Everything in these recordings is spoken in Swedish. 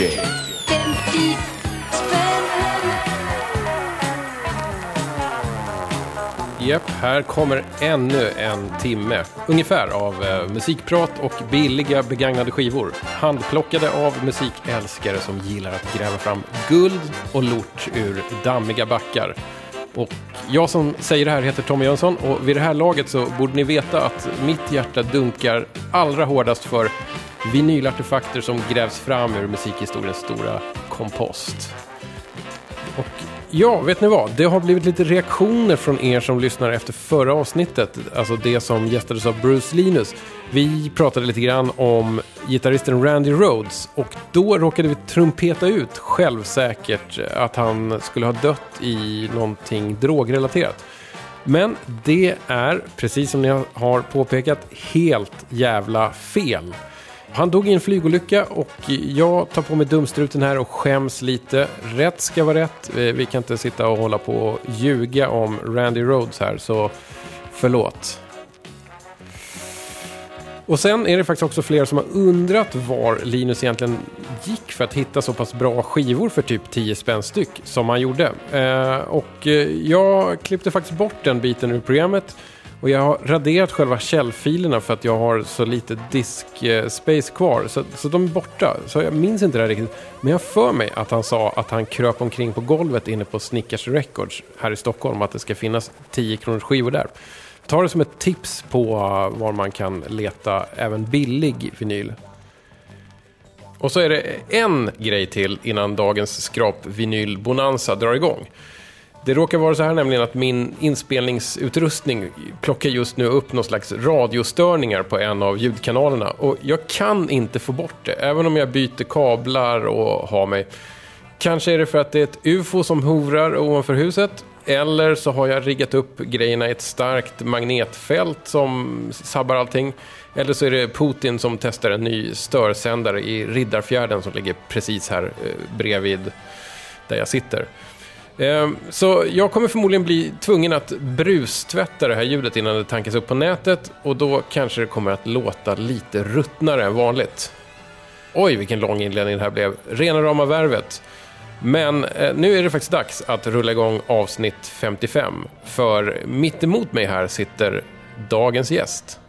DJ. 50 Japp, här kommer ännu en timme ungefär av eh, musikprat och billiga begagnade skivor. Handplockade av musikälskare som gillar att gräva fram guld och lort ur dammiga backar. Och jag som säger det här heter Tommy Jönsson och vid det här laget så borde ni veta att mitt hjärta dunkar allra hårdast för vinylartefakter som grävs fram ur musikhistoriens stora kompost. Och ja, vet ni vad? Det har blivit lite reaktioner från er som lyssnar efter förra avsnittet. Alltså det som gästades av Bruce Linus. Vi pratade lite grann om gitarristen Randy Rhodes. och då råkade vi trumpeta ut självsäkert att han skulle ha dött i någonting drogrelaterat. Men det är, precis som ni har påpekat, helt jävla fel. Han dog i en flygolycka och jag tar på mig dumstruten här och skäms lite. Rätt ska vara rätt. Vi kan inte sitta och hålla på och ljuga om Randy Rhodes här, så förlåt. Och sen är det faktiskt också fler som har undrat var Linus egentligen gick för att hitta så pass bra skivor för typ 10 spänn styck som han gjorde. Eh, och eh, jag klippte faktiskt bort den biten ur programmet och jag har raderat själva källfilerna för att jag har så lite disk-space eh, kvar. Så, så de är borta. Så jag minns inte det här riktigt. Men jag har för mig att han sa att han kröp omkring på golvet inne på Snickers Records här i Stockholm. Att det ska finnas 10 kronors skivor där. Ta det som ett tips på eh, var man kan leta även billig vinyl. Och så är det en grej till innan dagens skrap-vinyl-bonanza drar igång. Det råkar vara så här nämligen att min inspelningsutrustning plockar just nu upp någon slags radiostörningar på en av ljudkanalerna. Och jag kan inte få bort det, även om jag byter kablar och har mig. Kanske är det för att det är ett UFO som hovrar ovanför huset. Eller så har jag riggat upp grejerna i ett starkt magnetfält som sabbar allting. Eller så är det Putin som testar en ny störsändare i Riddarfjärden som ligger precis här eh, bredvid där jag sitter. Ehm, Så jag kommer förmodligen bli tvungen att brustvätta det här ljudet innan det tankas upp på nätet och då kanske det kommer att låta lite ruttnare än vanligt. Oj, vilken lång inledning det här blev. Rena rama värvet. Men eh, nu är det faktiskt dags att rulla igång avsnitt 55. För mitt emot mig här sitter dagens gäst,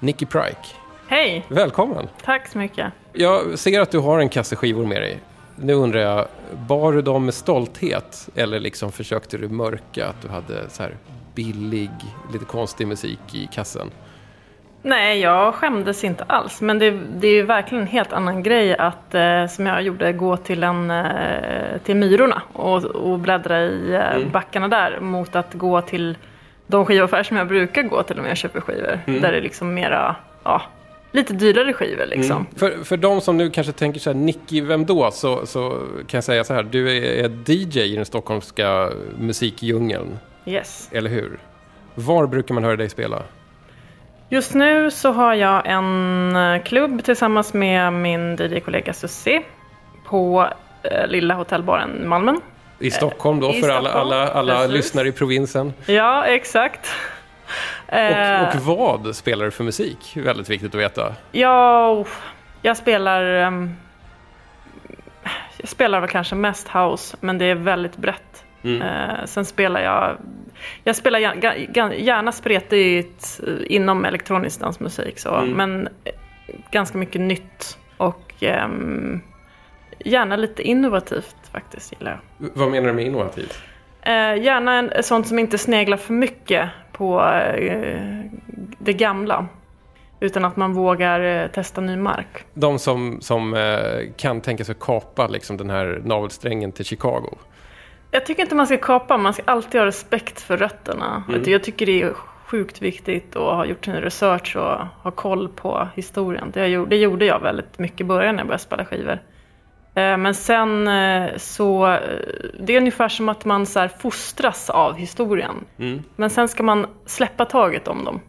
Nicky Prike. Hej! Välkommen! Tack så mycket. Jag ser att du har en kasse skivor med dig. Nu undrar jag, bar du dem med stolthet? Eller liksom försökte du mörka att du hade så här billig, lite konstig musik i kassen? Nej, jag skämdes inte alls. Men det, det är ju verkligen en helt annan grej att, eh, som jag gjorde, gå till, en, eh, till Myrorna och, och bläddra i eh, backarna där mot att gå till de skivaffärer som jag brukar gå till när jag köper skivor. Där det är liksom mera, ja, lite dyrare skivor liksom. För, för de som nu kanske tänker så här, Nicky, vem då? Så, så kan jag säga så här, du är, DJ i den stockholmska musikdjungeln, Yes. eller hur? Var brukar man höra dig spela? Just nu så har jag en eh, klubb tillsammans med min DJ-kollega Susie på eh, Lilla Hotellbaren Malmen. I Stockholm då, i för alla, Stockholm, alla, alla precis. lyssnare i provinsen. Ja, exakt. Eh, Och, och vad spelar du för musik? Väldigt viktigt att veta. Ja, jag spelar... ehm, jag spelar väl kanske mest house, men det är väldigt brett. Eh, sen spelar jag... Jag spelar gärna, spretigt eh, inom elektronisk dansmusik, så, men eh, ganska mycket nytt. Och ehm, gärna lite innovativt faktiskt, gillar jag. Vad menar du med innovativt? Eh, gärna en, sånt som inte sneglar för mycket på eh, det gamla. Utan att man vågar eh, testa ny mark. De som, som eh, kan tänka sig att kapa liksom, den här navelsträngen till Chicago. Jag tycker inte man ska kapa, man ska alltid ha respekt för rötterna. Jag tycker det är sjukt viktigt att ha gjort sin research och ha koll på historien. Det, jag gjorde, det gjorde jag väldigt mycket i början när jag började spela skivor. Eh, Men sen eh, så, eh, det är ungefär som att man så här fostras av historien. Men sen ska man släppa taget om dem.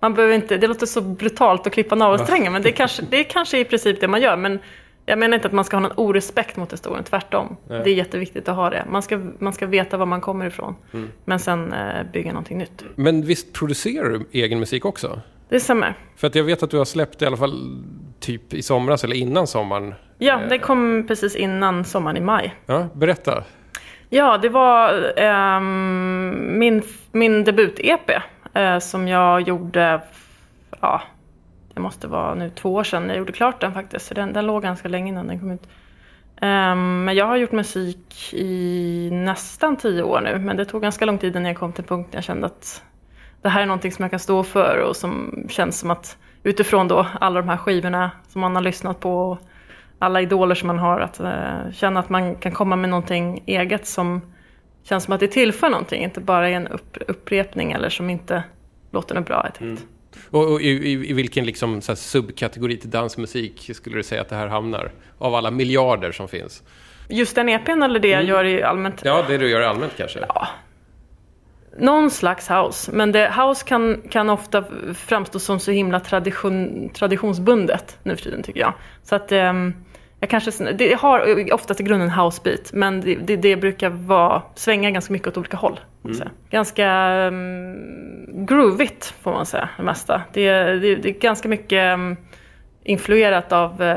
Man behöver inte, det låter så brutalt att klippa navelsträngen, men det är, kanske, det är kanske i princip det man gör. Men jag menar inte att man ska ha någon orespekt mot historien, tvärtom. Det är jätteviktigt att ha det. Man ska, man ska veta var man kommer ifrån. Men sen bygga någonting nytt. Men visst producerar du egen musik också? Det stämmer. För att jag vet att du har släppt i alla fall typ i somras eller innan sommaren Ja, det kom precis innan sommaren i maj. Ja, berätta. Ja, det var ehm, min, min debut-EP eh, som jag gjorde, ja, det måste vara nu två år sedan jag gjorde klart den faktiskt. Så den, den låg ganska länge innan den kom ut. Ehm, men jag har gjort musik i nästan tio år nu, men det tog ganska lång tid innan jag kom till punkten jag kände att det här är någonting som jag kan stå för och som känns som att utifrån då alla de här skivorna som man har lyssnat på alla idoler som man har, att uh, känna att man kan komma med någonting eget som känns som att det tillför någonting, inte bara är en upp, upprepning eller som inte låter något bra. Mm. Och, och i, i, vilken liksom, så subkategori till dansmusik skulle du säga att det här hamnar? Av alla miljarder som finns? Just den EPn eller det jag mm. gör i allmänt? Ja, det du gör allmänt kanske? Ja, någon slags house. Men det, house kan, kan ofta framstå som så himla tradition, traditionsbundet nu för tiden tycker jag. Så att um, jag kanske, det har oftast i grunden housebeat men det, det, det, brukar vara, svänga ganska mycket åt olika håll. Mm. Ganska um, groovigt får man säga det mesta. Det, det, det är ganska mycket um, influerat av uh,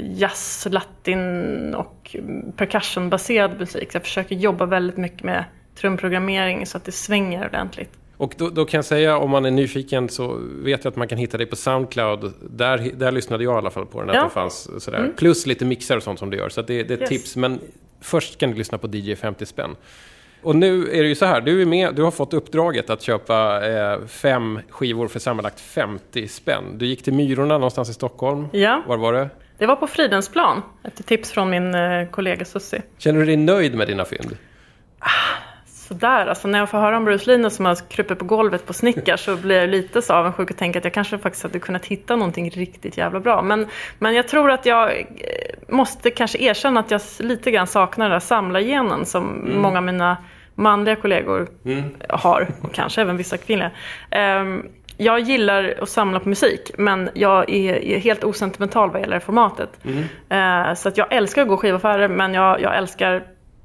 jazz, latin och percussionbaserad musik. Så jag försöker jobba väldigt mycket med trumprogrammering så att det svänger ordentligt. Och då, då, kan jag säga, om man är nyfiken så vet jag att man kan hitta dig på Soundcloud. Där, där lyssnade jag i alla fall på den, att ja. det fanns sådär. Mm. Plus lite mixar och sånt som du gör. Så det, det är yes. tips. Men först kan du lyssna på DJ 50 spänn. Och nu är det ju så här, du är med, du har fått uppdraget att köpa eh, fem skivor för sammanlagt 50 spänn. Du gick till Myrorna någonstans i Stockholm. Ja. Var var det? Det var på Fridhemsplan, efter tips från min eh, kollega Sussi. Känner du dig nöjd med dina fynd? Ah sådär. Alltså när jag får höra om Bruce Linus som har krupit på golvet på Snickar så blir jag lite så avundsjuk och tänker att jag kanske faktiskt hade kunnat hitta någonting riktigt jävla bra. Men, men jag tror att jag eh, måste kanske erkänna att jag lite grann saknar den där samlargenen som mm. många av mina manliga kollegor mm. har. Och kanske även vissa kvinnliga. Um, jag gillar att samla på musik men jag är, är helt osentimental vad gäller formatet. Mm. Uh, så att jag älskar att gå skivaffärer men jag, jag älskar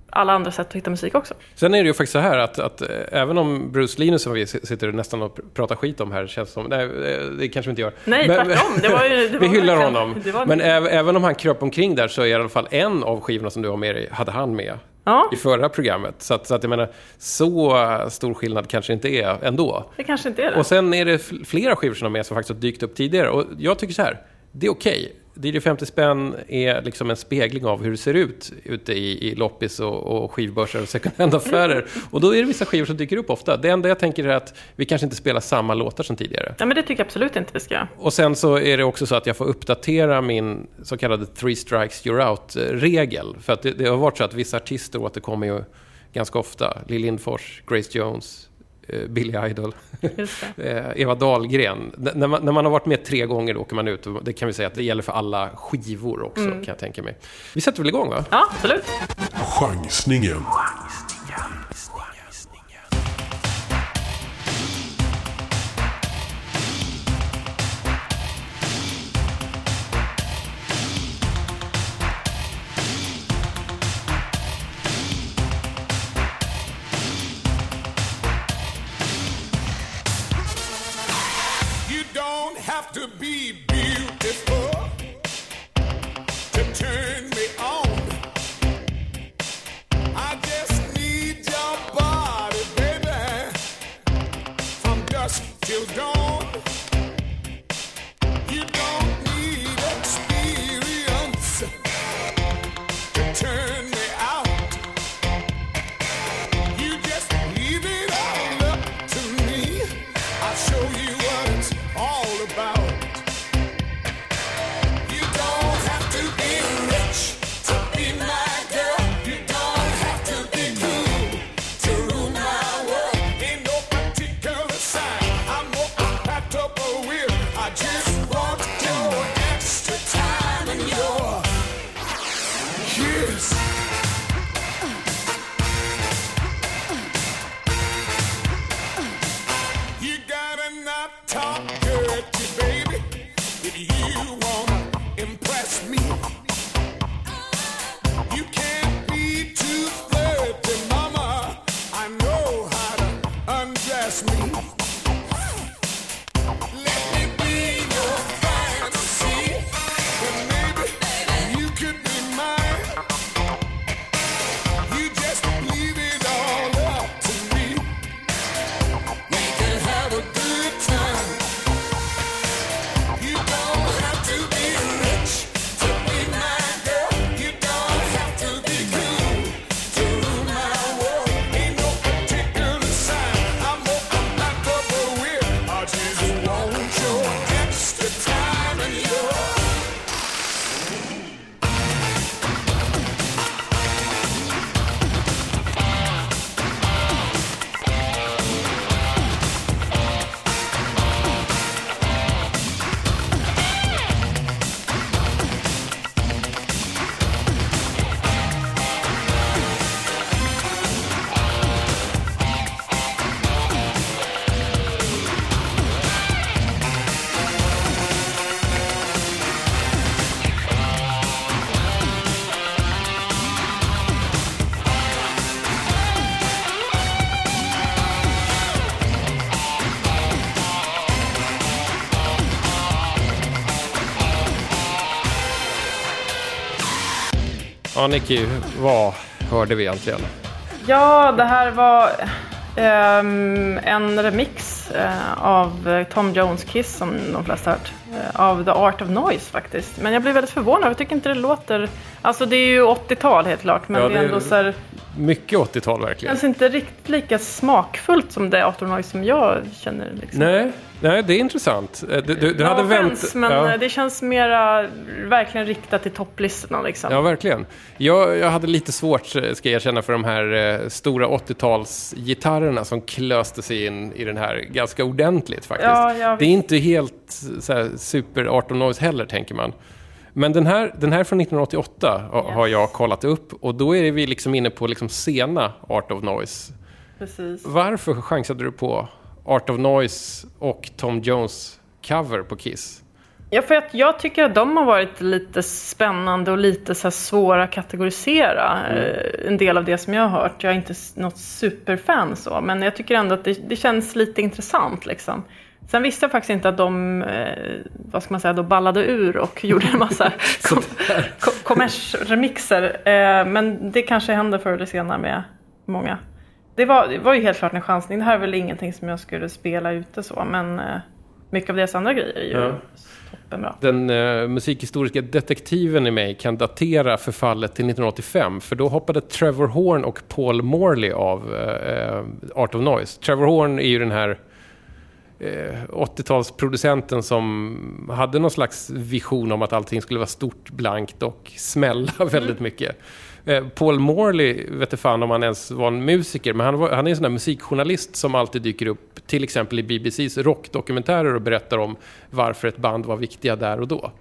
alla andra sätt att hitta musik också. Sen är det ju faktiskt så här att, att eh, även om Bruce Linus som vi sitter nästan och pratar skit om här känns som, nej eh, det kanske vi inte gör. Nej, men, tvärtom. Det var ju, det vi hyllar honom. Men även om han kröp omkring där så är i alla fall en av skivorna som du har med dig, hade han med. Ja. i förra programmet. Så att, så att jag menar, så stor skillnad kanske inte är ändå. Det kanske inte är det. Och sen är det flera skivor som de med som faktiskt har dykt upp tidigare. Och jag tycker så här, det är okej. DJ 50 spänn är liksom en spegling av hur det ser ut ute i, i loppis och, och skivbörser och second hand-affärer. Och då är det vissa skivor som dyker upp ofta. Det enda jag tänker är att vi kanske inte spelar samma låtar som tidigare. Ja, men det tycker jag absolut inte vi ska. Och sen så är det också så att jag får uppdatera min så kallade three strikes you're out-regel. För att det, det har varit så att vissa artister återkommer ju ganska ofta. Lill Lindfors, Grace Jones, Billy Idol, eh, Eva Dahlgren. när, man, när man har varit med tre gånger då åker man ut. Det kan vi säga att det gäller för alla skivor också mm. kan jag tänka mig. Vi sätter väl igång va? Ja, absolut. Chansningen. Aniki, vad hörde vi egentligen? Ja, det här var ehm, en remix eh, av Tom Jones Kiss som de flesta hört. Eh, av The Art of Noise faktiskt. Men jag blev väldigt förvånad, jag tycker inte det låter... Alltså det är ju 80-tal helt klart, men Ja, det är ändå så här... Mycket 80-tal verkligen. känns inte riktigt lika smakfullt som of Noise som jag känner. Liksom. Nej, nej, det är intressant. Eh, Du, du, du No hade offense, vänt... men ja. eh, det känns mera verkligen riktat till topplistorna liksom. Ja, verkligen. Jag, jag hade lite svårt, eh, ska jag erkänna, för de här eh, stora 80-talsgitarrerna som klöste sig in i den här ganska ordentligt faktiskt. Ja, det är inte helt så här, super Art of Noise heller, tänker man. Men den här, den här från 1988 ha- har jag kollat upp och då är vi liksom inne på liksom sena Art of Noise. Precis. Varför chansade du på Art of Noise och Tom Jones cover på Kiss? Ja, för att jag tycker att de har varit lite spännande och lite så svåra att kategorisera. Eh, En del av det som jag har hört. Jag är inte något superfan så, men jag tycker ändå att det, det känns lite intressant liksom. Sen visste jag faktiskt inte att de, eh, vad ska man säga, då ballade ur och gjorde en massa kom, ko- kommers-remixer. Eh, men det kanske händer förr eller senare med många. Det var, det var ju helt klart en chansning. Det här är väl ingenting som jag skulle spela ute så, men eh, mycket av deras andra grejer är ju Ja. toppenbra. Den eh, musikhistoriska detektiven i mig kan datera förfallet till 1985 för då hoppade Trevor Horn och Paul Morley av eh, Art of Noise. Trevor Horn är ju den här 80-talsproducenten som hade någon slags vision om att allting skulle vara stort, blankt och smälla väldigt mycket. Eh, Paul Morley vet inte fan om han ens var en musiker, men han, var, han är en sån där musikjournalist som alltid dyker upp, till exempel i BBCs rockdokumentärer och berättar om varför ett band var viktiga där och då.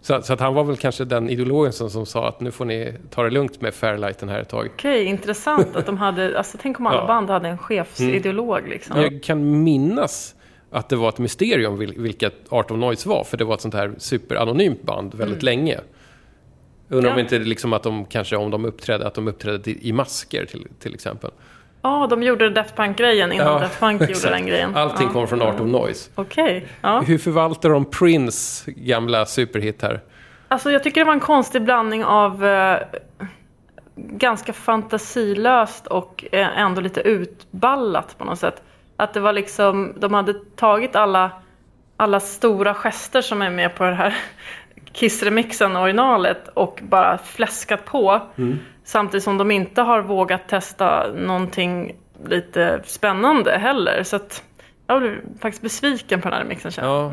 Så, så att han var väl kanske den ideologen som, som sa att nu får ni ta det lugnt med Fairlighten här ett tag. Okej, intressant att de hade, alltså tänk om alla Ja. Mm. band hade en chefsideolog liksom. Jag kan minnas att det var ett mysterium vil- vilket Art of Noise var, för det var ett sånt här superanonymt band väldigt länge. Undrar om Ja. inte liksom att de kanske, om de uppträdde, att de uppträdde i, masker till, till exempel. Ja, de gjorde Daft Punk-grejen innan Ja, Daft Punk gjorde exakt. den grejen. Allting ja. kom från Art of Noise. Okej, ja. Hur förvaltar de Prince gamla superhit här? Alltså jag tycker det var en konstig blandning av eh, ganska fantasilöst och eh, ändå lite utballat på något sätt. Att det var liksom, de hade tagit alla, alla stora gester som är med på det här Kiss-remixen, originalet, och bara fläskat på. Samtidigt som de inte har vågat testa någonting lite spännande heller. Så att jag blev faktiskt besviken på den här jag. Ja.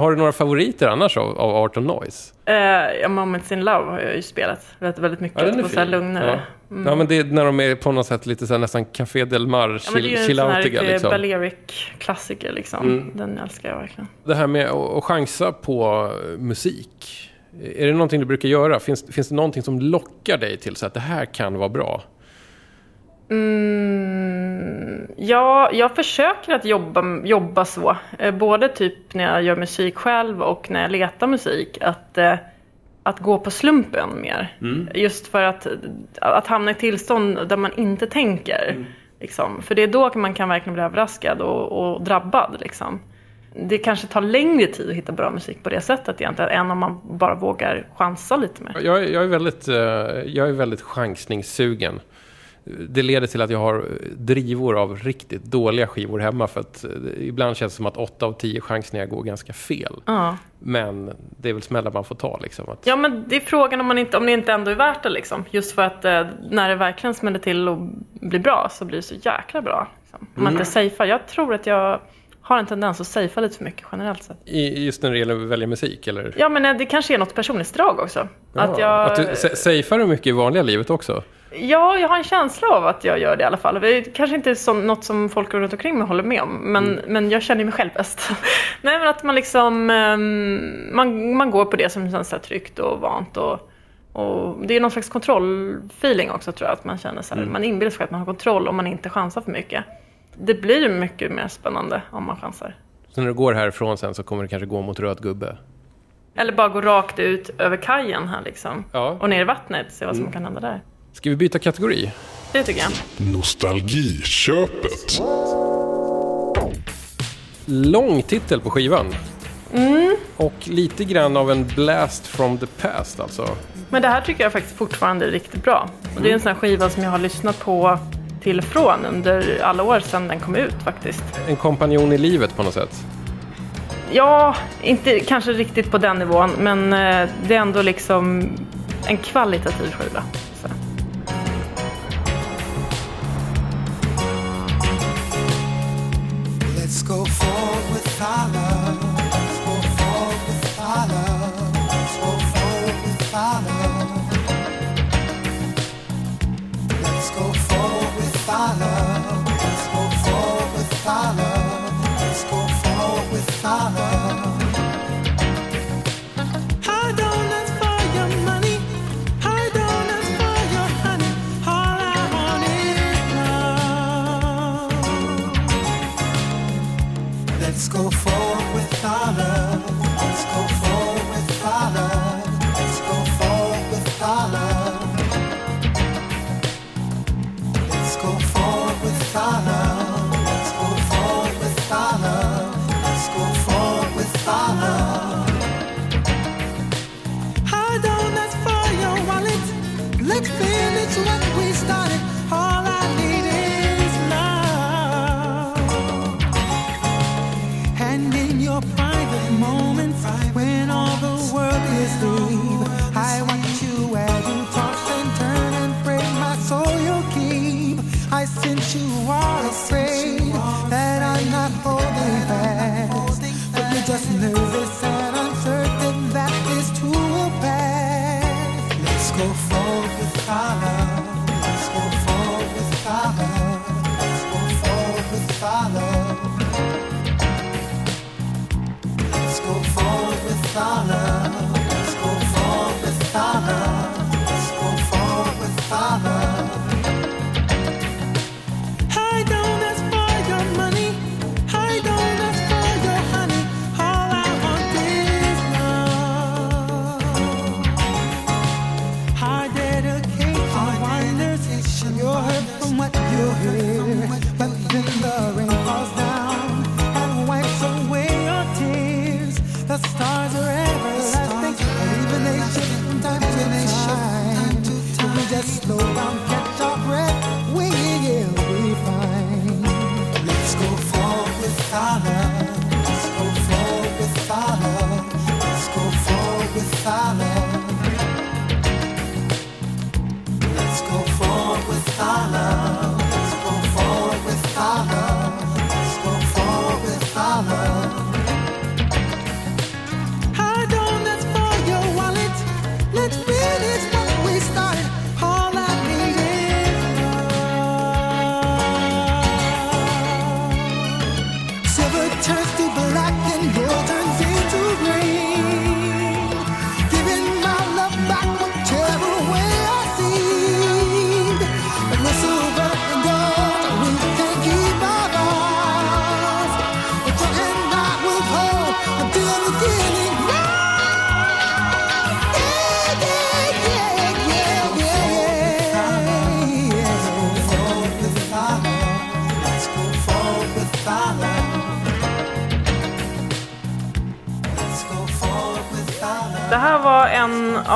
Har du några favoriter annars av, av Art of Noise? Eh, ja, Moments in Love har jag ju spelat väldigt, väldigt mycket. Ja, på så här lugnare. Ja. ja, men det är när de är på något sätt lite så här, nästan Café Del Mar, Ja, men det är ju chill, en chill sån här liksom. Balearic-klassiker liksom. Den älskar jag verkligen. Det här med att chansa på musik. Är det någonting du brukar göra? Finns, finns det någonting som lockar dig till så att det här kan vara bra? Mm, ja, jag försöker att jobba, jobba så. Eh, både typ när jag gör musik själv och när jag letar musik. Att, eh, att gå på slumpen mer. Just för att, att hamna i tillstånd där man inte tänker. Liksom. För det är då man kan verkligen bli överraskad och, och drabbad. Liksom. Det kanske tar längre tid att hitta bra musik på det sättet egentligen. Än om man bara vågar chansa lite mer. Jag, är- jag, är väldigt, eh, jag är väldigt chansningssugen. Det leder till att jag har drivor av riktigt dåliga skivor hemma för att eh, ibland känns det som att åtta av tio chansningar går ganska fel. Ja. Men det är väl smällar man får ta liksom. Att, Ja men det är frågan om, man inte, om det inte ändå är värt det liksom. Just för att eh, när det verkligen smäller till och blir bra så blir det så jäkla bra. Liksom. Om man inte safear. Jag tror att jag har en tendens att safea lite för mycket generellt sett. i, just när det gäller att välja musik eller? Ja men eh, det kanske är något personlighetsdrag också. Att Ja, jag, att du, sa- safear du mycket i vanliga livet också? Ja, jag har en känsla av att jag gör det i alla fall. Det är kanske inte så, något som folk runt omkring mig håller med om, men, men jag känner mig själv bäst. Nej, men att man liksom, ehm, man, man går på det som känns så här tryggt och vant och, och det är någon slags kontrollfeeling också tror jag, att man känner så här, man inbillar sig att man har kontroll om man inte chansar för mycket. Det blir mycket mer spännande om man chansar. Så när du går härifrån sen så kommer du kanske gå mot röd gubbe? Eller bara gå rakt ut över kajen här liksom. Ja. Och ner i vattnet, se vad som kan hända där. Ska vi byta kategori? Det tycker jag. Nostalgiköpet. Lång titel på skivan. och lite grann av en blast from the past alltså. Men det här tycker jag faktiskt fortfarande är riktigt bra. Och det är en sån här skiva som jag har lyssnat på till och från under alla år sedan den kom ut faktiskt. En kompanjon i livet på något sätt. Ja, inte kanske riktigt på den nivån, men eh, det är ändå liksom en kvalitativ skiva. Let's go forward with our love.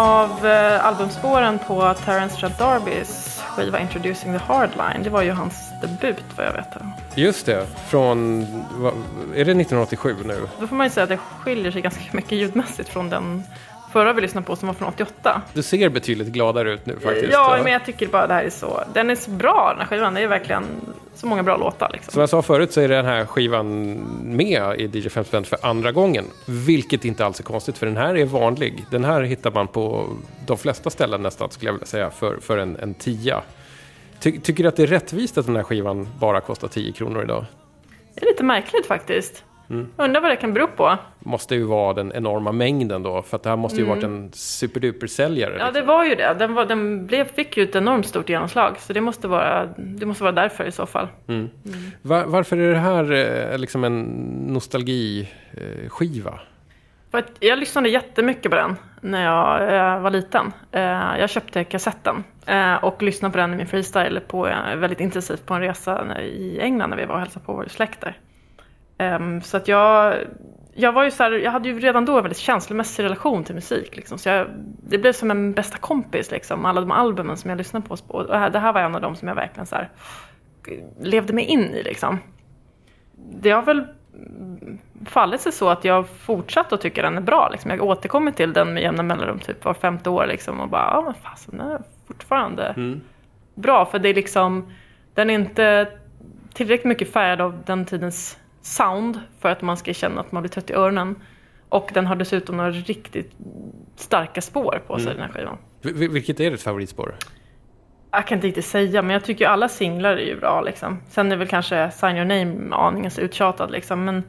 Av eh, albumspåren på Terence Trap D'Arbys skiva Introducing the Hardline. Det var ju hans debut vad jag vet. Just det, från... Är det 1987 nu? Då får man ju säga att det skiljer sig ganska mycket ljudmässigt från den förra vi lyssnade på som var från 88. Du ser betydligt gladare ut nu faktiskt. Ja, men jag tycker bara det här är så... Den är så bra den här skivan. Det är verkligen så många bra låtar liksom. Som jag sa förut så är den här skivan med i DJ 5 spänn för andra gången. Vilket inte alls är konstigt för den här är vanlig. Den här hittar man på de flesta ställen nästan skulle jag vilja säga för, för en, en tia. Ty, tycker du att det är rättvist att den här skivan bara kostar 10 kronor idag? Det är lite märkligt faktiskt. Undrar vad det kan bero på. Måste ju vara den enorma mängden då, för att det här måste ju varit en superduper-säljare. Ja, det liksom. var ju det. Den, var, den blev, fick ju ett enormt stort genomslag. Så det måste vara, det måste vara därför i så fall. Var, varför är det här eh, liksom en nostalgiskiva? För att jag lyssnade jättemycket på den när jag eh, var liten. Eh, jag köpte kassetten och lyssnade på den i min freestyle på, väldigt intensivt på en resa i England när vi var och hälsade på vår släkt där. Ehm, så att jag, jag var ju så här, jag hade ju redan då en väldigt känslomässig relation till musik. Liksom. Så jag, det blev som en bästa kompis, liksom, alla de albumen som jag lyssnade på. Och det här, det här var en av dem som jag verkligen så här, levde mig in i. Liksom. Det har väl fallit sig så att jag fortsatt att tycka den är bra. Liksom. Jag återkommer till den med jämna mellanrum, typ var femte år. Liksom, och bara, ja men fasen, den är fortfarande Mm. bra. För det är liksom, den är inte tillräckligt mycket färgad av den tidens sound för att man ska känna att man blir trött i öronen. Och den har dessutom några riktigt starka spår på sig, den här skivan. Vil- Vilket är ditt favoritspår? Jag kan inte riktigt säga, men jag tycker ju alla singlar är ju bra liksom. Sen är väl kanske Sign Your Name aningen så uttjatad liksom, men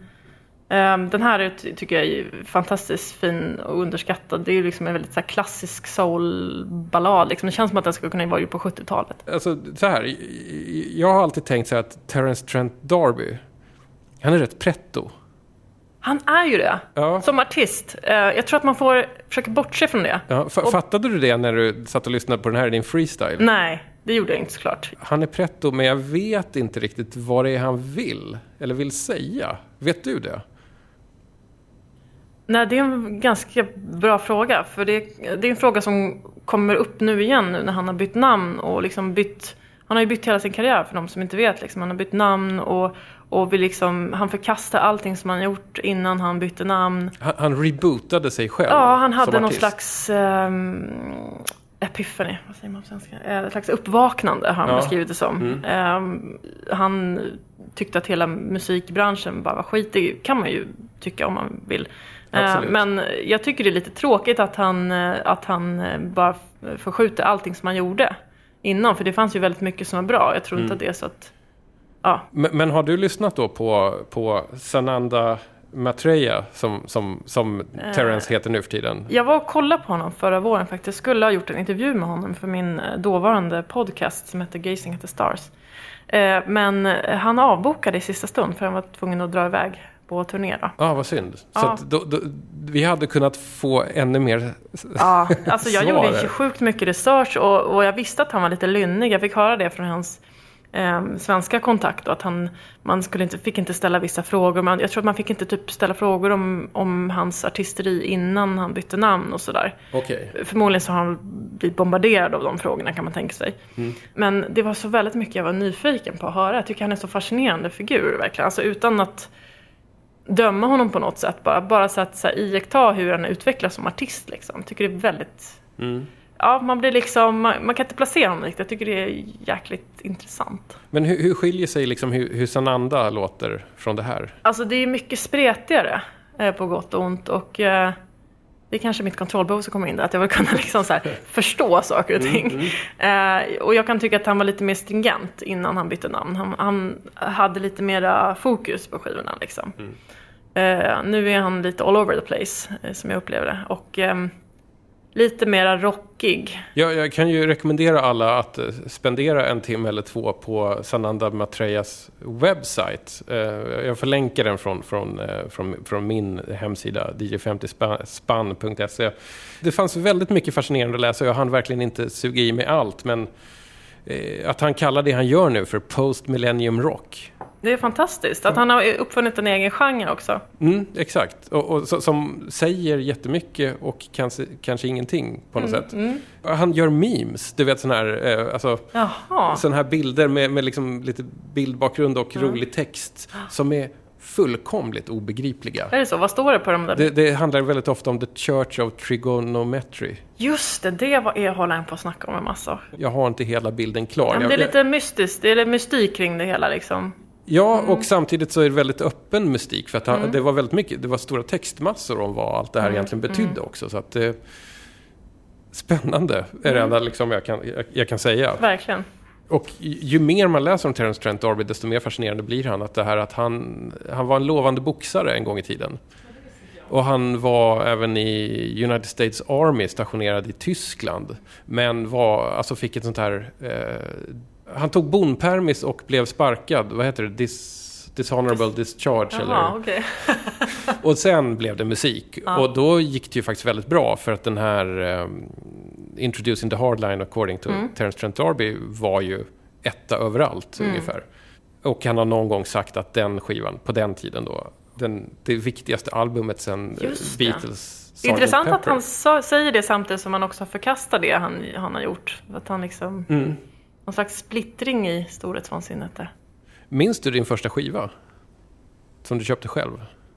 ehm, den här är, ty- tycker jag är fantastiskt fin och underskattad. Det är ju liksom en väldigt så här, klassisk soulballad liksom. Det känns som att den skulle kunna vara gjord på 70-talet. Alltså, så här. Jag har alltid tänkt så här att Terence Trent D'Arby, han är rätt pretto. Han är ju det. Ja. Som artist. Eh, jag tror att man får försöka bortse från det. Ja, fa- fattade du det när du satt och lyssnade på den här i din freestyle? Nej, det gjorde jag inte såklart. Han är pretto, men jag vet inte riktigt vad det är han vill, eller vill säga. Vet du det? Nej, det är en ganska bra fråga. För det, det är en fråga som kommer upp nu igen nu när han har bytt namn och liksom bytt... Han har ju bytt hela sin karriär för de som inte vet. Liksom. Han har bytt namn och, och vill liksom, han förkastar allting som han gjort innan han bytte namn. Han, han rebootade sig själv Ja, han hade någon slags um, epiphany, vad säger man på svenska? Eh, slags uppvaknande har han Ja. beskrivit det som. Ehm, han tyckte att hela musikbranschen bara var skit. Det kan man ju tycka om man vill. Eh, men jag tycker det är lite tråkigt att han, eh, att han eh, bara förskjuter allting som han gjorde innan. För det fanns ju väldigt mycket som var bra. Jag tror Mm. inte att det är så att... Ja, Men, men har du lyssnat då på, på Sananda Matreya, som, som, som Terence heter nu för tiden? Jag var och kollade på honom förra våren faktiskt. Jag skulle ha gjort en intervju med honom för min eh, dåvarande podcast som heter Gazing at the Stars. Eh, Men eh, han avbokade i sista stund för han var tvungen att dra iväg på turné. Ja, ah, vad synd. Så Ja. att då, då, vi hade kunnat få ännu mer... Ja, alltså jag gjorde sjukt mycket research och, och jag visste att han var lite lynnig. Jag fick höra det från hans eh, svenska kontakt och att han, man skulle inte, fick inte ställa vissa frågor. Men jag tror att man fick inte typ ställa frågor om, om hans artisteri innan han bytte namn och sådär. Okej. Förmodligen så har han blivit bombarderad av de frågorna kan man tänka sig. Men det var så väldigt mycket jag var nyfiken på att höra. Jag tycker han är så fascinerande figur verkligen. Alltså utan att döma honom på något sätt. Bara, bara så att så här, iaktta hur han utvecklas som artist liksom. Jag tycker det är väldigt... Ja, man blir liksom... Man, man kan inte placera honom riktigt. Jag tycker det är jäkligt intressant. Men hur, hur skiljer sig liksom hur, hur Sananda låter från det här? Alltså det är mycket spretigare eh, på gott och ont och eh, det är kanske mitt kontrollbehov som kommer in där, att jag vill kunna liksom så förstå saker och ting. Eh, och jag kan tycka att han var lite mer stringent innan han bytte namn. Han, han hade lite mera fokus på skivorna liksom. Eh, nu är han lite all over the place, som jag upplever det. Och ehm, lite mera rockig. Jag, jag kan ju rekommendera alla att eh, spendera en timme eller två på Sananda Matreyas webbsite. Eh, jag får länka den från, från, eh, från, från min hemsida, dj50spann.se. Det fanns väldigt mycket fascinerande att läsa. Jag hann verkligen inte suga i mig allt, men att han kallar det han gör nu för Post Millennium Rock. Det är fantastiskt. Att han har uppfunnit en egen genre också. Mm, exakt, och, och så, som säger jättemycket och kanske, kanske ingenting på något sätt. Han gör memes, du vet sån här, eh, alltså, sån här bilder med, med liksom lite bildbakgrund och rolig text som är fullkomligt obegripliga. Är det så? Vad står det på de där? Det, det handlar väldigt ofta om the Church of Trigonometry. Just det, det var, jag håller på att snacka om en massa. Jag har inte hela bilden klar. Ja, men det är lite mystiskt, det är lite mystik kring det hela liksom. Ja, och samtidigt så är det väldigt öppen mystik. För att han, det var väldigt mycket, det var stora textmassor om vad allt det här egentligen betydde också. Så att det... Spännande är det enda liksom jag, kan, jag, jag kan säga. Verkligen. Och ju ju mer man läser om Terence Trent D'Arby, desto mer fascinerande blir han. Att det här att han, han var en lovande boxare en gång i tiden. Och han var även i United States Army stationerad i Tyskland. Men var, alltså fick ett sånt här... Eh, han tog bonpermis och blev sparkad. Vad heter det? Dis, dishonorable discharge. Jaha, eller? okej. Och sen blev det musik. Och då gick det ju faktiskt väldigt bra för att den här um, Introducing the Hardline according to Terence Trent D'Arby var ju etta överallt ungefär. Och han har någon gång sagt att den skivan, på den tiden då, den, det viktigaste albumet sen eh. Beatles. Sgt. Intressant att Pepper. han sa, säger det samtidigt som han också förkastar det han, han har gjort. Att han liksom... Mm. Någon slags splittring i storhetsvansinnet där. Minns du din första skiva? Som du köpte själv?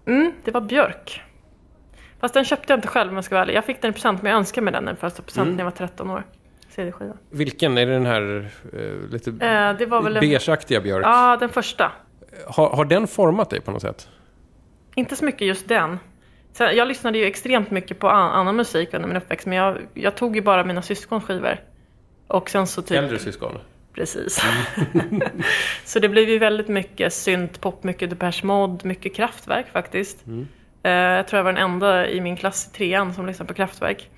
Mm, det var Björk. Fast den köpte jag inte själv om jag ska vara ärlig. Jag fick den i present, men jag önskade mig den i första present Mm. när jag var 13 år. CD-skiva. Vilken? Är det den här eh, lite Eh, det var väl en... beigeaktiga Björk? Ja, den första. Har, har den format dig på något sätt? Inte så mycket just den. Så jag lyssnade ju extremt mycket på an- annan musik under min uppväxt, men jag, jag tog ju bara mina syskons skivor. Och sen så typ... Äldre syskon? Precis. så det blev ju väldigt mycket syntpop, mycket Depeche Mode, mycket Kraftwerk faktiskt. Eh, jag tror jag var den enda i min klass i trean som lyssnade på Kraftwerk.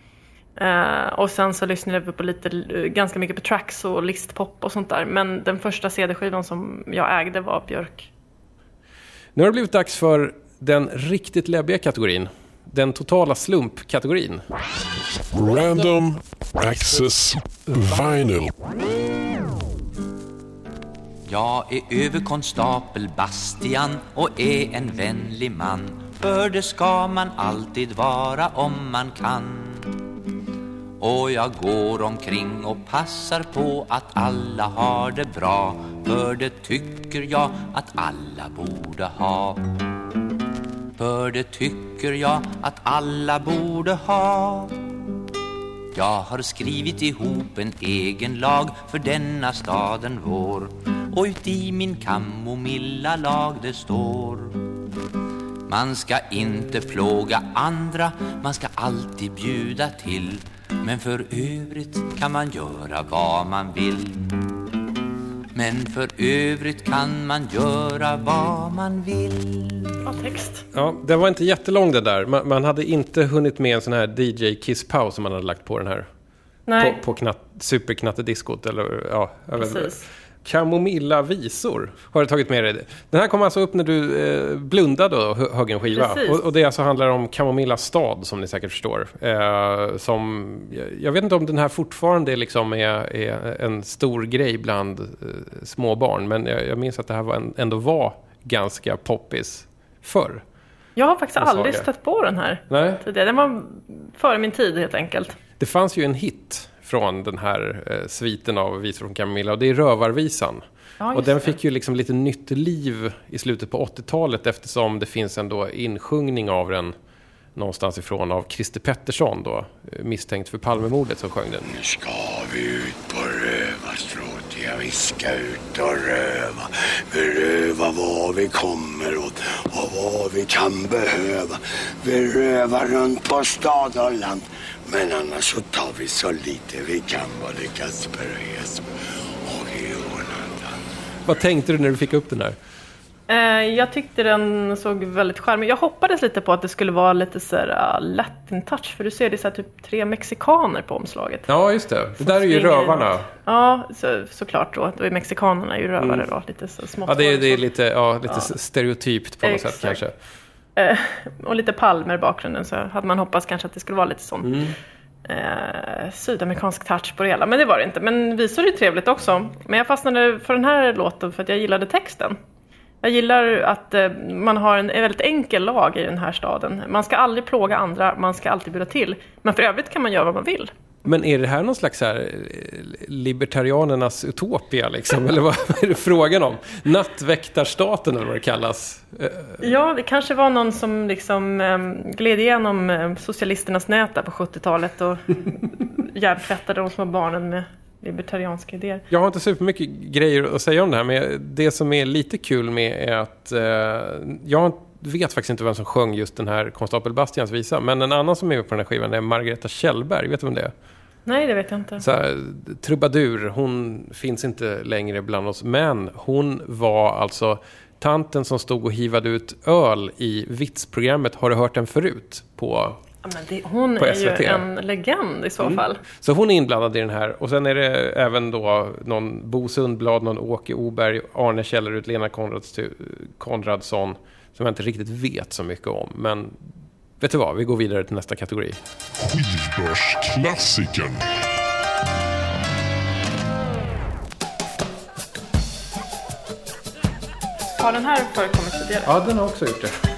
Eh, och sen så lyssnade vi på lite, ganska mycket på tracks och listpop och sånt där. Men den första CD-skivan som jag ägde var Björk. Nu har det blivit dags för den riktigt läbbiga kategorin. Den totala slumpkategorin. Random Access Vinyl. Jag är överkonstapel Bastian och är en vänlig man För det ska man alltid vara om man kan Och jag går omkring och passar på att alla har det bra För det tycker jag att alla borde ha för det tycker jag att alla borde ha. Jag har skrivit ihop en egen lag för denna staden vår. Och uti min kamomilla lag det står. Man ska inte plåga andra, man ska alltid bjuda till. Men för övrigt kan man göra vad man vill. Men för övrigt kan man göra vad man vill Bra text. Ja, den var inte jättelång den där. Man, man hade inte hunnit med en sån här DJ-kiss-paus som man hade lagt på den här. Nej, På, på knatt, superknattediskot eller ja, jag vet precis. Kamomilla visor har du tagit med dig. Den här kom alltså upp när du eh, blundade och hö- högg en skiva. Och, och det alltså handlar om Kamomilla stad som ni säkert förstår. Eh, som, jag, vet inte om den här fortfarande liksom är, är en stor grej bland eh, småbarn. Men jag, jag minns att det här var en, ändå var ganska poppis förr. Jag har faktiskt aldrig stött på den här Nej. Den var före min tid helt enkelt. Det fanns ju en hit från den här eh, sviten av visor från Camilla och det är Rövarvisan. Ja, och den fick ju liksom lite nytt liv i slutet på 80-talet eftersom det finns en då insjungning av den någonstans ifrån av Christer Pettersson då, misstänkt för Palmemordet som sjöng den. Nu ska vi ut på rövarstråt, ja vi ska ut och röva. Vi rövar vad vi kommer åt och vad vi kan behöva. Vi rövar runt på stad och land. Men annars så tar vi så lite vi kan det Kasper och Jesper och Jonathan. Vad tänkte du när du fick upp den här? Eh, jag tyckte den såg väldigt charmig Jag hoppades lite på att det skulle vara lite så här uh, latin touch. För du ser det är så här, typ tre mexikaner på omslaget. Ja, just det. Det där är ju Rövarna. runt. Ja, så, såklart då. Då är mexikanerna ju rövare då. Lite så smått. Mm. Ja, det, är- det är lite, ja, lite stereotypt på något sätt Exakt. kanske. Eh, och lite palmer i bakgrunden. Så hade man hoppats kanske att det skulle vara lite sån Mm. eh, sydamerikansk touch på det hela. Men det var det inte. Men visor är trevligt också. Men jag fastnade för den här låten för att jag gillade texten. Jag gillar att eh, man har en, en väldigt enkel lag i den här staden. Man ska aldrig plåga andra, man ska alltid bjuda till. Men för övrigt kan man göra vad man vill. Men är det här någon slags här, eh, libertarianernas utopia liksom? Eller vad är det frågan om? Nattväktarstaten eller vad det kallas? Eh, Ja, det kanske var någon som liksom um, gled igenom eh, socialisternas nät där på 70-talet och hjärntvättade de små barnen med libertarianska idéer. Jag har inte supermycket grejer att säga om det här, men det som är lite kul med är att eh, jag vet faktiskt inte vem som sjöng just den här Konstapel Bastians visa, men en annan som är med på den här skivan är Margareta Kjellberg. Vet du vem det är? Nej, det vet jag inte. Så här, trubadur, hon finns inte längre bland oss, men hon var alltså tanten som stod och hivade ut öl i vitsprogrammet Har du hört den förut? På Ja, det, hon På är SVT. ju en legend i så fall. Så hon är inblandad i den här. Och sen är det även då någon Bo Sundblad, någon Åke Oberg, Arne Källerud, Lena Konrads- Konradsson. Som jag inte riktigt vet så mycket om. Men vet du vad, vi går vidare till nästa kategori. Skivbörsklassikern. Har den här förekommit tidigare? Ja, den har också gjort det.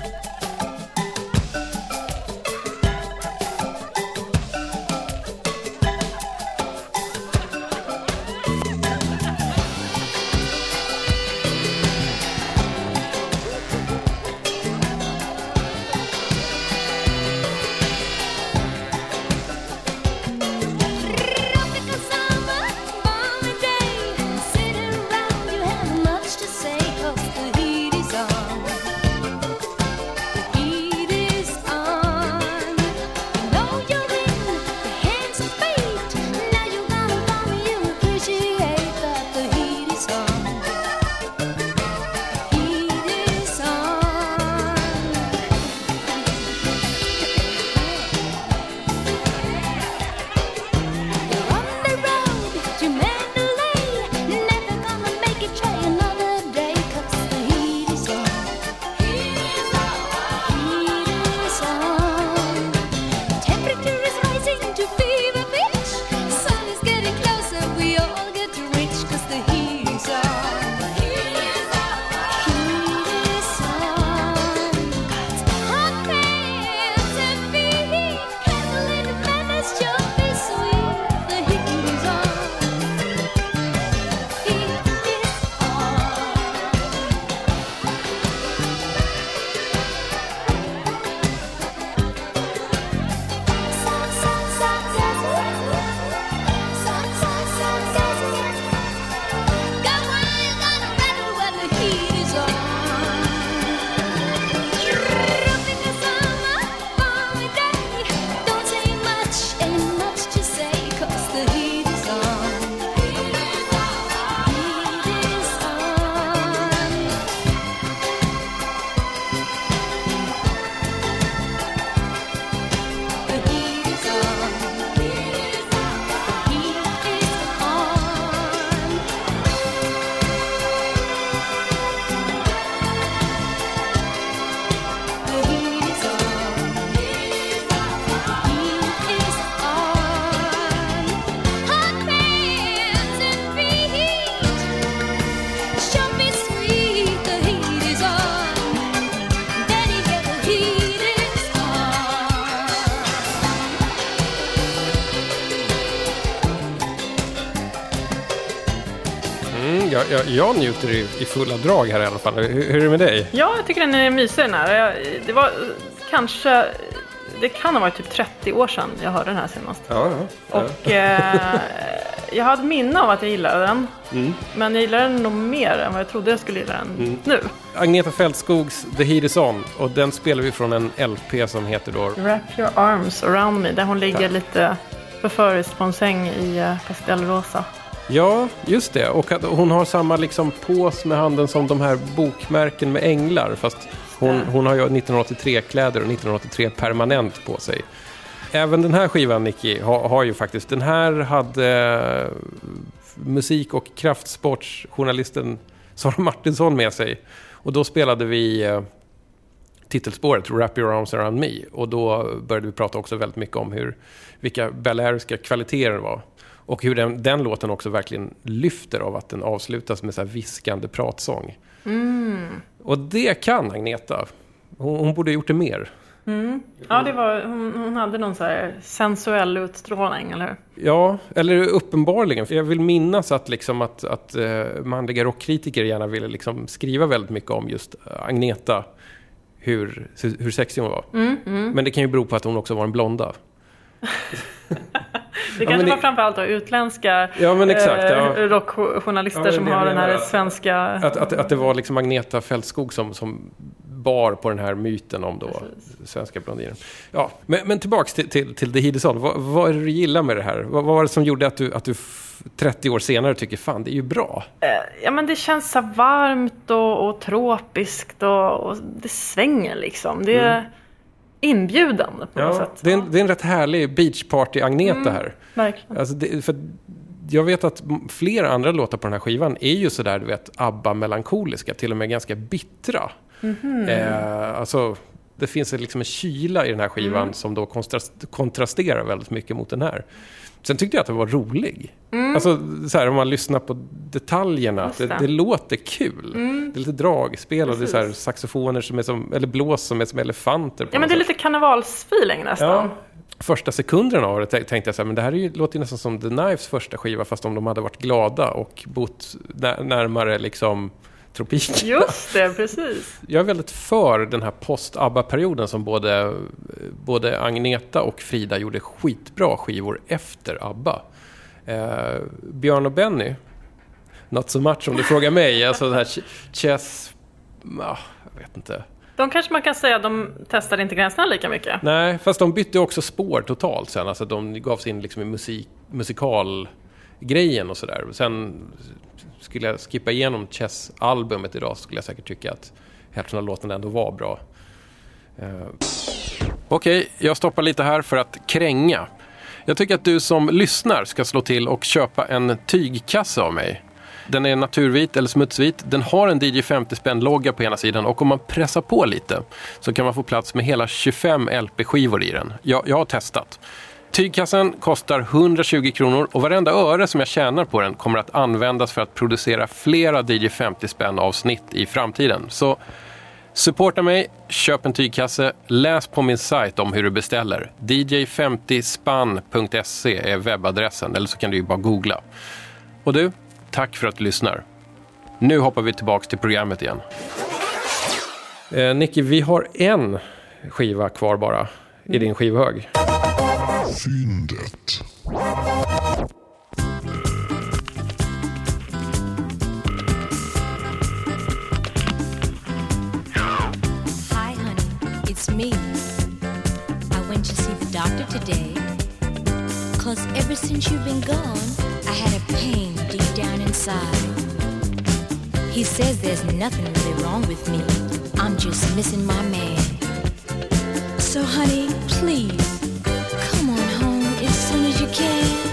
Jag, jag, njuter i, i fulla drag här i alla fall. Hur, hur är det med dig? Ja, jag tycker den är mysig den här. Jag, det var kanske, det kan ha varit typ 30 år sedan jag hörde den här senast. Ja, ja. Och eh, jag hade minne av att jag gillade den. Mm. Men jag gillade den nog mer än vad jag trodde jag skulle gilla den nu. Agneta Fältskogs The Heat Is On och den spelar vi från en LP som heter då Wrap your arms around me, där hon ligger Tack. lite förföriskt på en säng i eh, pastellrosa. Ja, just det. Och att hon har samma liksom pås med handen som de här bokmärken med änglar. Fast hon, hon har ju 1983-kläder och 1983 permanent på sig. Även den här skivan, Nicky, har, har ju faktiskt... Den här hade eh, musik och kraftsportsjournalisten Sara Martinsson med sig. Och då spelade vi eh, titelspåret Wrap Your Arms Around Me. Och då började vi prata också väldigt mycket om hur, vilka baleariska kvaliteter det var. Och hur den, den låten också verkligen lyfter av att den avslutas med så här viskande pratsång. Och det kan Agneta. Hon, hon borde ha gjort det mer. Ja, det var, hon, hon hade någon så här sensuell utstrålning, eller hur? Ja, eller uppenbarligen. För jag vill minnas att, liksom att, att eh, manliga rockkritiker gärna ville liksom skriva väldigt mycket om just Agneta. Hur, hur sexig hon var. Men det kan ju bero på att hon också var en blonda. Det kanske men var det- framförallt då utländska Ja, exakt, eh, ja. rockjournalister Ja, som har den här menar. svenska... Att, att, att det var liksom Agneta Fältskog som, som bar på den här myten om då svenska blondiner. Ja, men, men tillbaks till, till, till The Hidison. Vad, vad är det du gillar med det här? Vad, vad var det som gjorde att du, att du f- 30 år senare tycker fan det är ju bra? Eh, Ja men det känns så varmt och, och tropiskt och, och det svänger liksom. Det är inbjudande på något Mm. Ja, sätt. det, är en, det är en rätt härlig beachparty-Agneta här. Verkligen. Alltså det, för jag vet att flera andra låtar på den här skivan är ju sådär, du vet, ABBA-melankoliska, till och med ganska bittra. Eh, alltså, det finns liksom en kyla i den här skivan som då kontrast, kontrasterar väldigt mycket mot den här. Sen tyckte jag att den var rolig. Alltså, så här, om man lyssnar på detaljerna, det, det. det låter kul. Det är lite dragspel och det är så här, Precis. saxofoner som är som, eller blås som är som elefanter. Ja men det är lite karnevalsfeeling nästan. Ja. Första sekunderna av det tänkte jag så här, men det här är ju, låter ju nästan som The Knives första skiva, fast om de hade varit glada och bott nä- närmare liksom tropiken. Just det, precis. Jag är väldigt för den här post-ABBA-perioden som både, både Agneta och Frida gjorde skitbra skivor efter ABBA. Eh, Björn och Benny, not so much om du frågar mig. Alltså det här Ch- Chess, ah, jag vet inte. De kanske man kan säga att de testade inte gränserna lika mycket. Nej, fast de bytte också spår totalt sen. Alltså de gav sig in liksom i musik, grejen och sådär. Sen skulle jag skippa igenom Chess-albumet idag så skulle jag säkert tycka att hälften av låtarna ändå var bra. Eh, Okej, jag stoppar lite här för att kränga. Jag tycker att du som lyssnar ska slå till och köpa en tygkasse av mig. Den är naturvit eller smutsvit. Den har en DJ 50 spänn-logga på ena sidan och om man pressar på lite så kan man få plats med hela 25 LP-skivor i den. Jag, jag har testat. Tygkassen kostar 120 kronor och varenda öre som jag tjänar på den kommer att användas för att producera flera DJ 50 spänn-avsnitt i framtiden. Så Supporta mig, köp en tygkasse, läs på min sajt om hur du beställer. dj50spann.se är webbadressen, eller så kan du ju bara googla. Och du, tack för att du lyssnar. Nu hoppar vi tillbaka till programmet igen. Eh, Nicky, vi har en skiva kvar bara i din skivhög. Hi, honey, it's me. I went to see the doctor today. Cause ever since you've been gone, I had a pain deep down inside. He says there's nothing really wrong with me. I'm just missing my man. So, honey, please, can.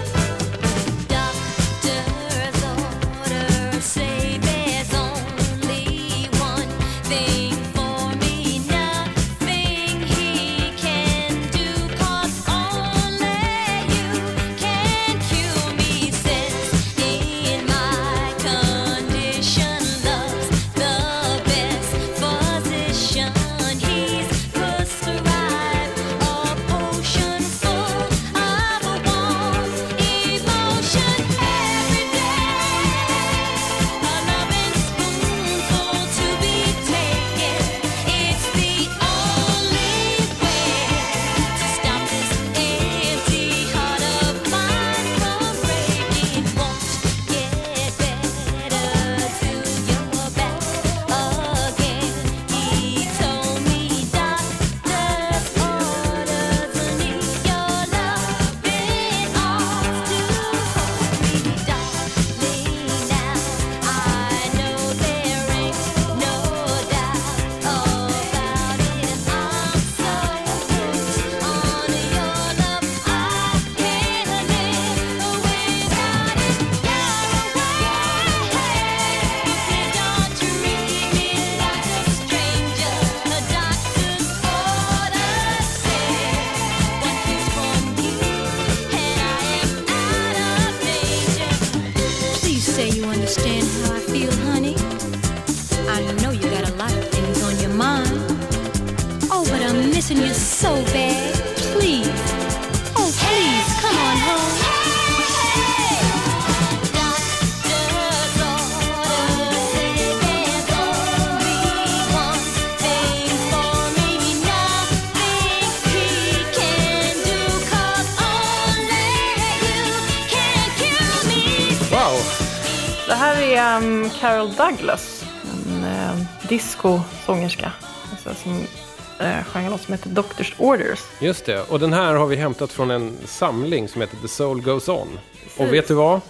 Är um, Carol Douglas, en uh, disco-sångerska. Alltså, som uh, sjöng låt som heter Doctor's Orders. Just det, och den här har vi hämtat från en samling som heter The Soul Goes On. Och vet du vad?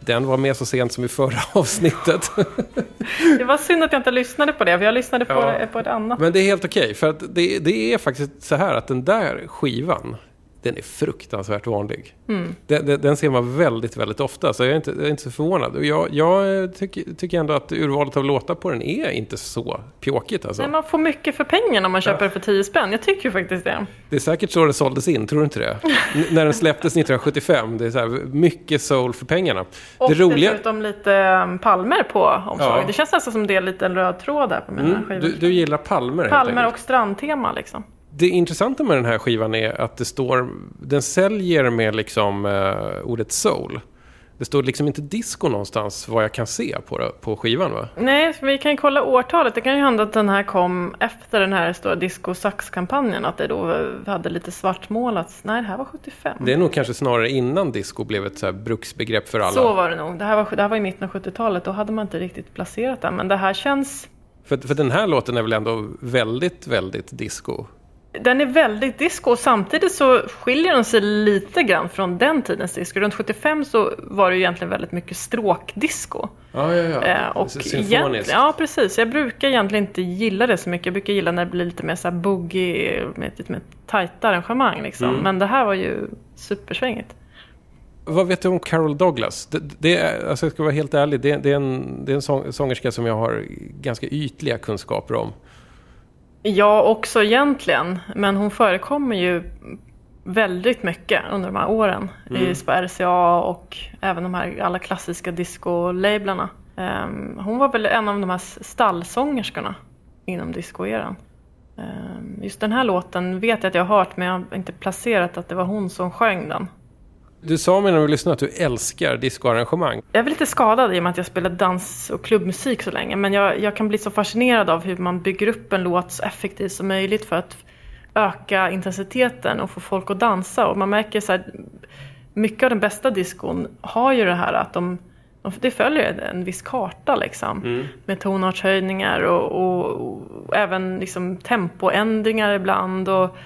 Den var med så sent som i förra avsnittet. Det var synd att jag inte lyssnade på det, för jag lyssnade på, Ja. på ett annat. Men det är helt okej, för att det, det är faktiskt så här att den där skivan, den är fruktansvärt vanlig. Den, den, den ser man väldigt, väldigt ofta, så jag är inte, jag är inte så förvånad. Jag, jag tycker, tycker ändå att urvalet av låtar på den är inte så pjåkigt alltså. Nej, man får mycket för pengarna om man köper det för 10 spänn. Jag tycker ju faktiskt det. Det är säkert så det såldes in, tror du inte det? N- när den släpptes 1975, det är så här, mycket soul för pengarna. Och det roliga... dessutom lite um, palmer på omslaget. Ja. Det känns nästan som det är en röd tråd där på mina Mm, skivor. du, du gillar palmer Palmer och strandtema liksom. Det intressanta med den här skivan är att det står, den säljer med liksom eh, ordet soul. Det står liksom inte disco någonstans vad jag kan se på, på skivan va? Nej, vi kan ju kolla årtalet. Det kan ju hända att den här kom efter den här stora disco sax-kampanjen. Att det då hade lite svartmålats. Nej, det här var 75. Det är nog kanske snarare innan disco blev ett så här bruksbegrepp för alla. Så var det nog. Det här var, det här var i mitten av 70-talet. Då hade man inte riktigt placerat den. Men det här känns... För, för den här låten är väl ändå väldigt, väldigt disco? Den är väldigt disco och samtidigt så skiljer den sig lite grann från den tidens disco. Runt 75 så var det ju egentligen väldigt mycket stråkdisco. Ja, ja, ja. Eh, och Symfoniskt. ja, precis. Jag brukar egentligen inte gilla det så mycket. Jag brukar gilla när det blir lite mer så här boogie, med lite mer tajta arrangemang liksom. Mm. Men det här var ju supersvängigt. Vad vet du om Carol Douglas? Det, det är, alltså jag ska vara helt ärlig, det, det är en, det är en sång, sångerska som jag har ganska ytliga kunskaper om. Jag också egentligen, men hon förekommer ju väldigt mycket under de här åren Mm. i RCA och även de här alla klassiska disco-lablarna. Ehm, hon var väl en av de här stallsångerskorna inom discoeran. Um, just den här låten vet jag att jag har hört men jag har inte placerat att det var hon som sjöng den. Du sa mig när vi lyssnade att du älskar discoarrangemang. Jag är lite skadad i och med att jag spelat dans och klubbmusik så länge. Men jag, jag kan bli så fascinerad av hur man bygger upp en låt så effektivt som möjligt för att öka intensiteten och få folk att dansa. Och man märker så här, mycket av den bästa diskon har ju det här att de, de det följer en viss karta liksom. Med tonartshöjningar och, och, och även liksom tempoändringar ibland. Och,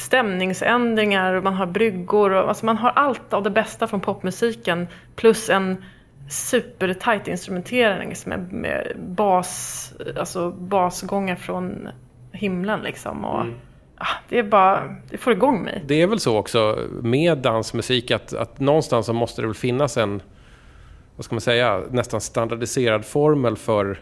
stämningsändringar, och man har bryggor, och, alltså man har allt av det bästa från popmusiken plus en supertajt instrumentering med, med bas, alltså basgångar från himlen liksom. Och, ah, det är bara, det får igång mig. Det är väl så också med dansmusik att, att någonstans så måste det väl finnas en, vad ska man säga, nästan standardiserad formel för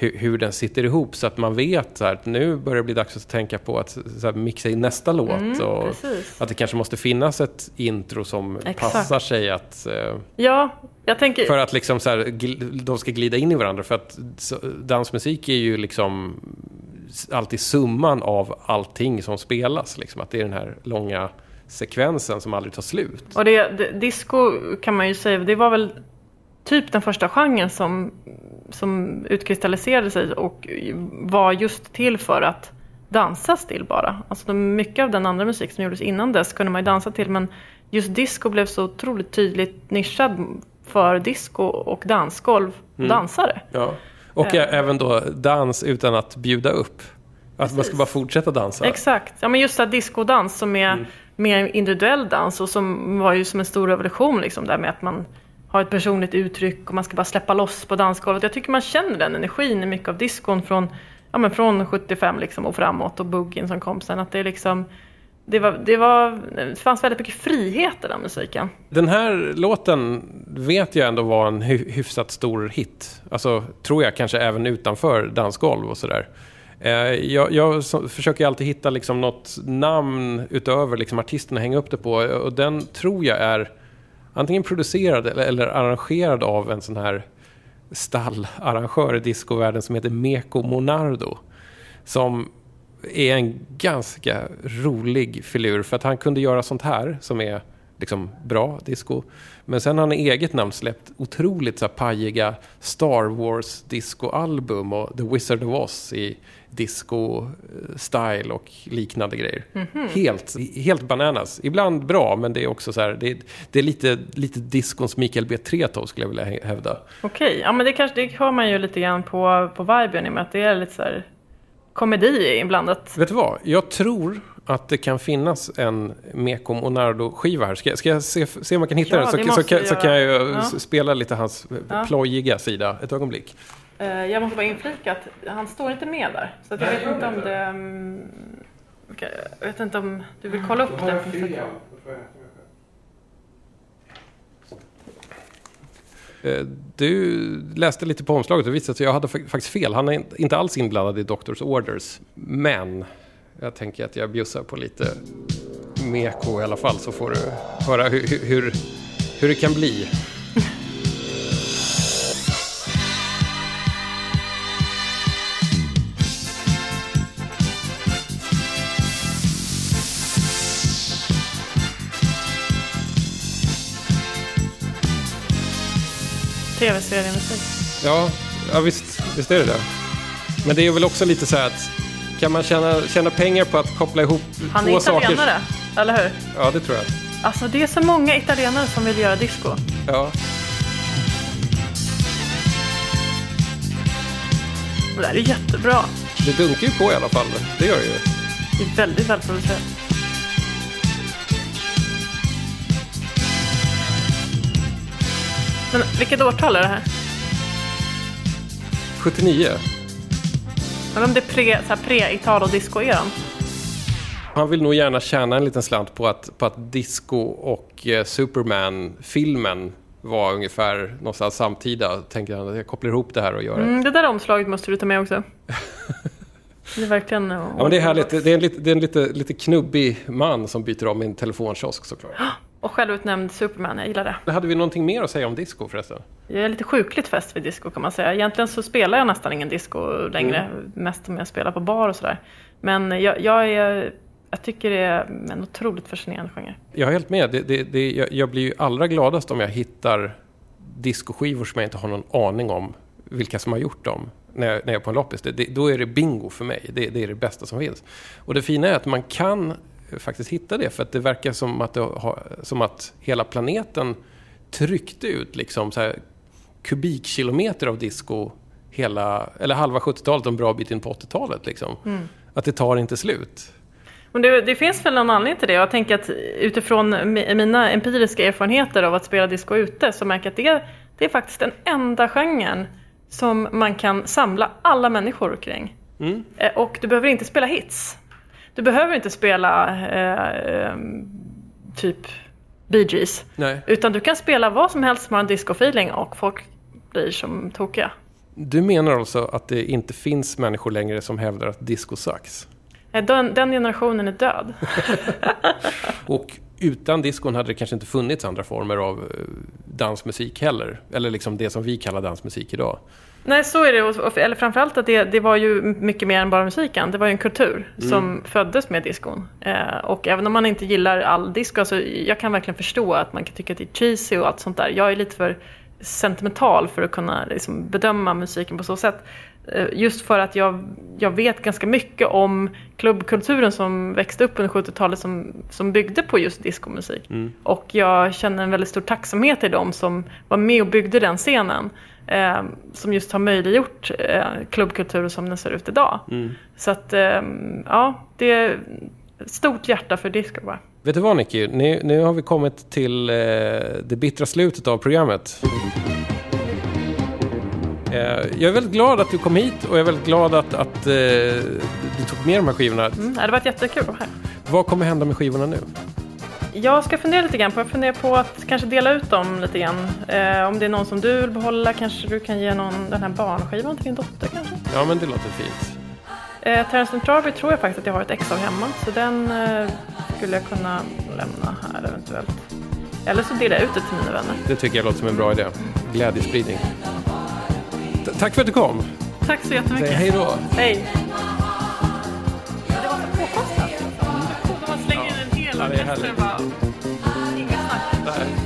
hur, hur den sitter ihop så att man vet så här, att nu börjar det bli dags att tänka på att här, mixa in nästa låt. Mm, och precis. att det kanske måste finnas ett intro som Exakt. passar sig att eh, Ja, jag tänker... För att liksom så här, gl- de ska glida in i varandra. För att så, dansmusik är ju liksom alltid summan av allting som spelas. Liksom. Att det är den här långa sekvensen som aldrig tar slut. Och det, det, disco kan man ju säga, det var väl typ den första genren som, som utkristalliserade sig och var just till för att dansas till bara. Alltså mycket av den andra musik som gjordes innan dess kunde man ju dansa till men just disco blev så otroligt tydligt nischad för disco och dansgolv och dansare. Ja. Och ä- även då dans utan att bjuda upp. Att man ska bara fortsätta dansa. Exakt. Ja, men just det här discodans som är mer individuell dans och som var ju som en stor revolution liksom där med att man har ett personligt uttryck och man ska bara släppa loss på dansgolvet. Jag tycker man känner den energin i mycket av diskon från, ja, men från 75 liksom och framåt och boogien som kom sen. Att det liksom det, var, det, var, det fanns väldigt mycket frihet i den musiken. Den här låten vet jag ändå var en hyfsat stor hit. Alltså, tror jag, kanske även utanför dansgolv och sådär. Eh, jag jag försöker alltid hitta liksom något namn utöver liksom artisten att hänga upp det på. Och den tror jag är antingen producerad eller, eller arrangerad av en sån här stallarrangör i discovärlden som heter Meko Monardo. Som är en ganska rolig filur för att han kunde göra sånt här som är liksom bra disco. Men sen har han i eget namn släppt otroligt så här pajiga Star Wars discoalbum och The Wizard of Oz i disco-style och liknande grejer. Helt, helt bananas. Ibland bra, men det är också så här, det är, det är lite, lite discons Mikael B. Tretow skulle jag vilja hä- hävda. Okej, ja men det kanske det hör man ju lite grann på, på viben i och med att det är lite så här komedi inblandat. Vet du vad? Jag tror att det kan finnas en Meko Monardo-skiva här. Ska, ska jag se, se om jag kan hitta Ja, den? Så, så, du så kan jag ju Ja. spela lite hans Ja. plojiga sida ett ögonblick. Eh, Jag måste bara inflika att han står inte med där. Så jag vet inte om det... mm, okej, Jag vet inte om du vill kolla upp det. Eh, Du läste lite på omslaget och visade att jag hade fa- faktiskt fel. Han är in- inte alls inblandad i Doctors Orders. Men jag tänker att jag bjussar på lite Meko i alla fall så får du höra hur, hur- hur, det kan bli. Tv-seriemusik. Ja, ja visst, visst är det det. Men det är väl också lite så här att kan man tjäna, tjäna pengar på att koppla ihop Han är två saker? italienare, eller hur? Ja, det tror jag. Alltså det är så många italienare som vill göra disco. Ja. Det här är jättebra. Det dunkar ju på i alla fall. Det gör det ju. Det är väldigt välproducerat. Men vilket årtal är det här? 79. Men om det är pre-Italo-disco-eran? Han vill nog gärna tjäna en liten slant på att, på att Disco och eh, Superman-filmen var ungefär någonstans samtida. Tänker han att jag kopplar ihop det här och gör det. Mm, det där omslaget måste du ta med också. Det är verkligen... Ja, men det är härligt. Det är en, lite, det är en lite, lite knubbig man som byter om i en telefonkiosk såklart. Och självutnämnd Superman, jag gillar det. Hade vi någonting mer att säga om disco förresten? Jag är lite sjukligt fäst vid disco kan man säga. Egentligen så spelar jag nästan ingen disco längre. Mest om jag spelar på bar och sådär. Men jag, jag, är, jag tycker det är en otroligt fascinerande genre. Jag är helt med. Det, det, det, jag, jag blir ju allra gladast om jag hittar discoskivor som jag inte har någon aning om vilka som har gjort dem. När jag, när jag är på en loppis. Då är det bingo för mig. Det, är det bästa som finns. Och det fina är att man kan faktiskt hitta det. För att det verkar som att, har, som att hela planeten tryckte ut liksom så här kubikkilometer av disco hela, eller halva 70-talet och en bra bit in på 80-talet. Liksom. Att det tar inte slut. Men det, det finns väl någon anledning till det. Jag tänker att utifrån mi- mina empiriska erfarenheter av att spela disco ute så märker jag att det, det är faktiskt den enda genren som man kan samla alla människor kring. Eh, Och du behöver inte spela hits. Du behöver inte spela eh, eh, typ Bee Gees. Nej. Utan du kan spela vad som helst som har en disco-feeling och folk blir som tokiga. Du menar alltså att det inte finns människor längre som hävdar att disco sucks? Eh, Den, den generationen är död. Och utan diskon hade det kanske inte funnits andra former av eh, dansmusik heller. Eller liksom det som vi kallar dansmusik idag. Nej, så är det. Och- Eller framförallt att det, det var ju mycket mer än bara musiken. Det var ju en kultur som föddes med diskon. Eh, och även om man inte gillar all disco, alltså, jag kan verkligen förstå att man kan tycka att det är cheesy och allt sånt där. Jag är lite för sentimental för att kunna liksom, bedöma musiken på så sätt. Eh, just för att jag, jag vet ganska mycket om klubbkulturen som växte upp under 70-talet som, som byggde på just diskomusik. Och jag känner en väldigt stor tacksamhet till dem som var med och byggde den scenen. Eh, som just har möjliggjort eh, klubbkultur som den ser ut idag. Så att, eh, ja, det är stort hjärta för disco bara. Vet du vad Nicky? Nu, nu har vi kommit till eh, det bittra slutet av programmet. Eh, jag är väldigt glad att du kom hit och jag är väldigt glad att, att eh, du tog med de här skivorna. Mm, det har varit jättekul att vara här. Vad kommer hända med skivorna nu? Jag ska fundera lite grann på, jag funderar på att kanske dela ut dem lite grann. Eh, om det är någon som du vill behålla kanske du kan ge någon den här barnskivan till din dotter kanske. Ja, men det låter fint. Eh, Terence and Strawberry tror jag faktiskt att jag har ett ex av hemma. Så den eh, skulle jag kunna lämna här eventuellt. Eller så delar jag ut det till mina vänner. Det tycker jag låter som en bra idé. Glädjespridning. Tack för att du kom. Tack så jättemycket. Säg hej då. Hej. Det var så påkostat. Man slänger in en hel orkester bara... Inga snack.